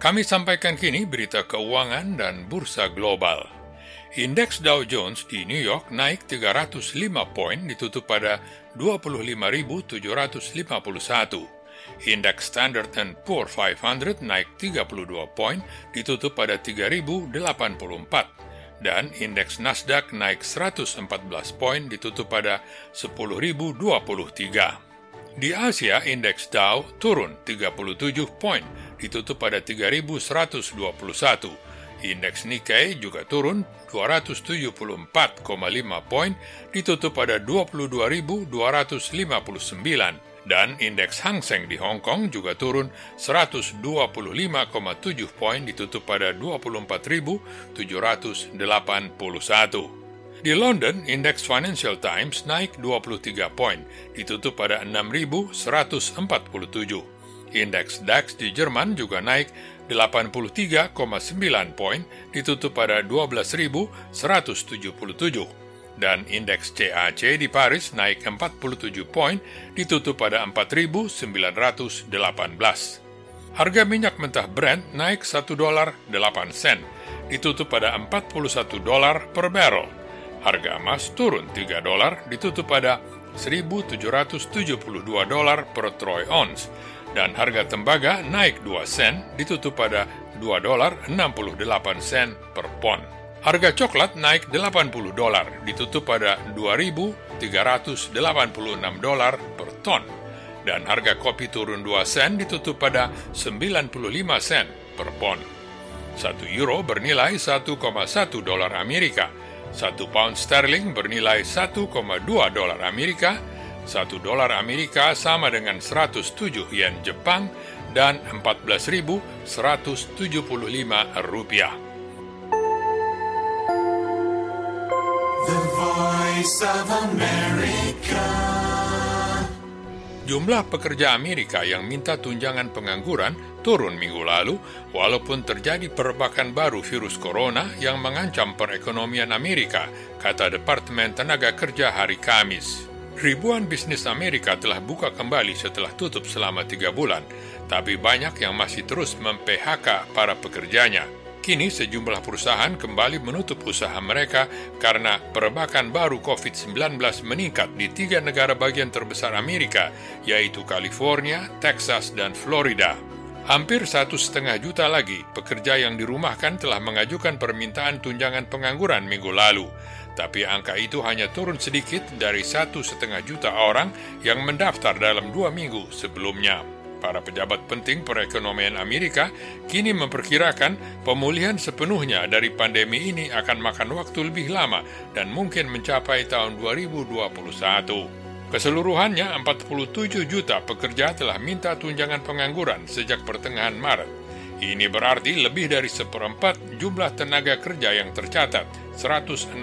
Kami sampaikan kini berita keuangan dan bursa global. Indeks Dow Jones di New York naik 305 poin ditutup pada 25.751. Indeks Standard Poor 500 naik 32 poin ditutup pada 3.084 dan indeks Nasdaq naik 114 poin ditutup pada 10.023. Di Asia, indeks Dow turun 37 poin, ditutup pada 3.121. Indeks Nikkei juga turun 274,5 poin, ditutup pada 22.259. Dan indeks Hang Seng di Hong Kong juga turun 125,7 poin, ditutup pada 24.781. Di London, indeks Financial Times naik 23 poin, ditutup pada 6.147. Indeks DAX di Jerman juga naik 83,9 poin, ditutup pada 12.177. Dan indeks CAC di Paris naik 47 poin, ditutup pada 4.918. Harga minyak mentah Brent naik 1 dolar 8 sen, ditutup pada 41 dolar per barrel harga emas turun 3 dolar ditutup pada 1.772 dolar per troy ounce dan harga tembaga naik 2 sen ditutup pada 2 dolar 68 sen per pon. Harga coklat naik 80 dolar ditutup pada 2.386 dolar per ton dan harga kopi turun 2 sen ditutup pada 95 sen per pon. 1 euro bernilai 1,1 dolar Amerika satu pound sterling bernilai 1,2 dolar Amerika, satu dolar Amerika sama dengan 107 yen Jepang, dan 14.175 rupiah. The Voice of America. Jumlah pekerja Amerika yang minta tunjangan pengangguran turun minggu lalu, walaupun terjadi perbakan baru virus corona yang mengancam perekonomian Amerika, kata Departemen Tenaga Kerja hari Kamis. Ribuan bisnis Amerika telah buka kembali setelah tutup selama tiga bulan, tapi banyak yang masih terus mem-PHK para pekerjanya. Kini sejumlah perusahaan kembali menutup usaha mereka karena perbakan baru COVID-19 meningkat di tiga negara bagian terbesar Amerika, yaitu California, Texas, dan Florida. Hampir satu setengah juta lagi pekerja yang dirumahkan telah mengajukan permintaan tunjangan pengangguran minggu lalu, tapi angka itu hanya turun sedikit dari satu setengah juta orang yang mendaftar dalam dua minggu sebelumnya. Para pejabat penting perekonomian Amerika kini memperkirakan pemulihan sepenuhnya dari pandemi ini akan makan waktu lebih lama dan mungkin mencapai tahun 2021. Keseluruhannya 47 juta pekerja telah minta tunjangan pengangguran sejak pertengahan Maret. Ini berarti lebih dari seperempat jumlah tenaga kerja yang tercatat, 164,6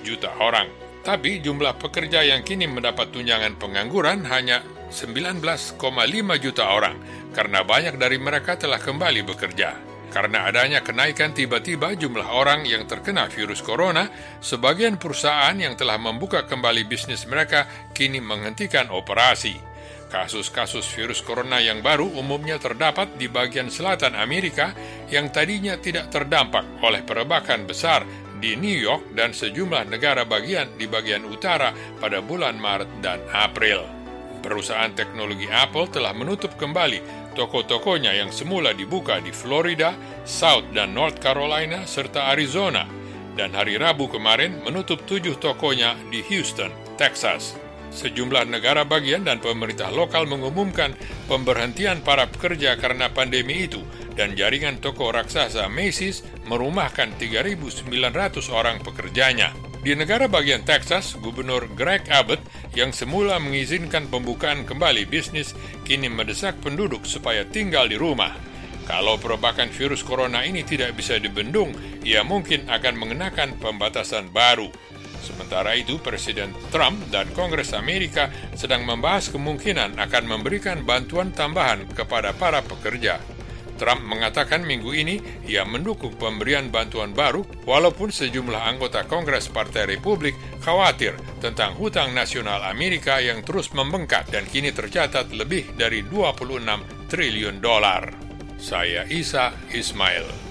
juta orang. Tapi jumlah pekerja yang kini mendapat tunjangan pengangguran hanya 19,5 juta orang, karena banyak dari mereka telah kembali bekerja. Karena adanya kenaikan tiba-tiba jumlah orang yang terkena virus corona, sebagian perusahaan yang telah membuka kembali bisnis mereka kini menghentikan operasi. Kasus-kasus virus corona yang baru umumnya terdapat di bagian selatan Amerika yang tadinya tidak terdampak oleh perebakan besar di New York dan sejumlah negara bagian di bagian utara pada bulan Maret dan April. Perusahaan teknologi Apple telah menutup kembali toko-tokonya yang semula dibuka di Florida, South dan North Carolina, serta Arizona, dan hari Rabu kemarin menutup tujuh tokonya di Houston, Texas. Sejumlah negara bagian dan pemerintah lokal mengumumkan pemberhentian para pekerja karena pandemi itu dan jaringan toko raksasa Macy's merumahkan 3.900 orang pekerjanya. Di negara bagian Texas, Gubernur Greg Abbott yang semula mengizinkan pembukaan kembali bisnis kini mendesak penduduk supaya tinggal di rumah. Kalau perubahan virus corona ini tidak bisa dibendung, ia mungkin akan mengenakan pembatasan baru. Sementara itu, Presiden Trump dan Kongres Amerika sedang membahas kemungkinan akan memberikan bantuan tambahan kepada para pekerja. Trump mengatakan minggu ini ia mendukung pemberian bantuan baru walaupun sejumlah anggota Kongres Partai Republik khawatir tentang hutang nasional Amerika yang terus membengkak dan kini tercatat lebih dari 26 triliun dolar. Saya Isa Ismail.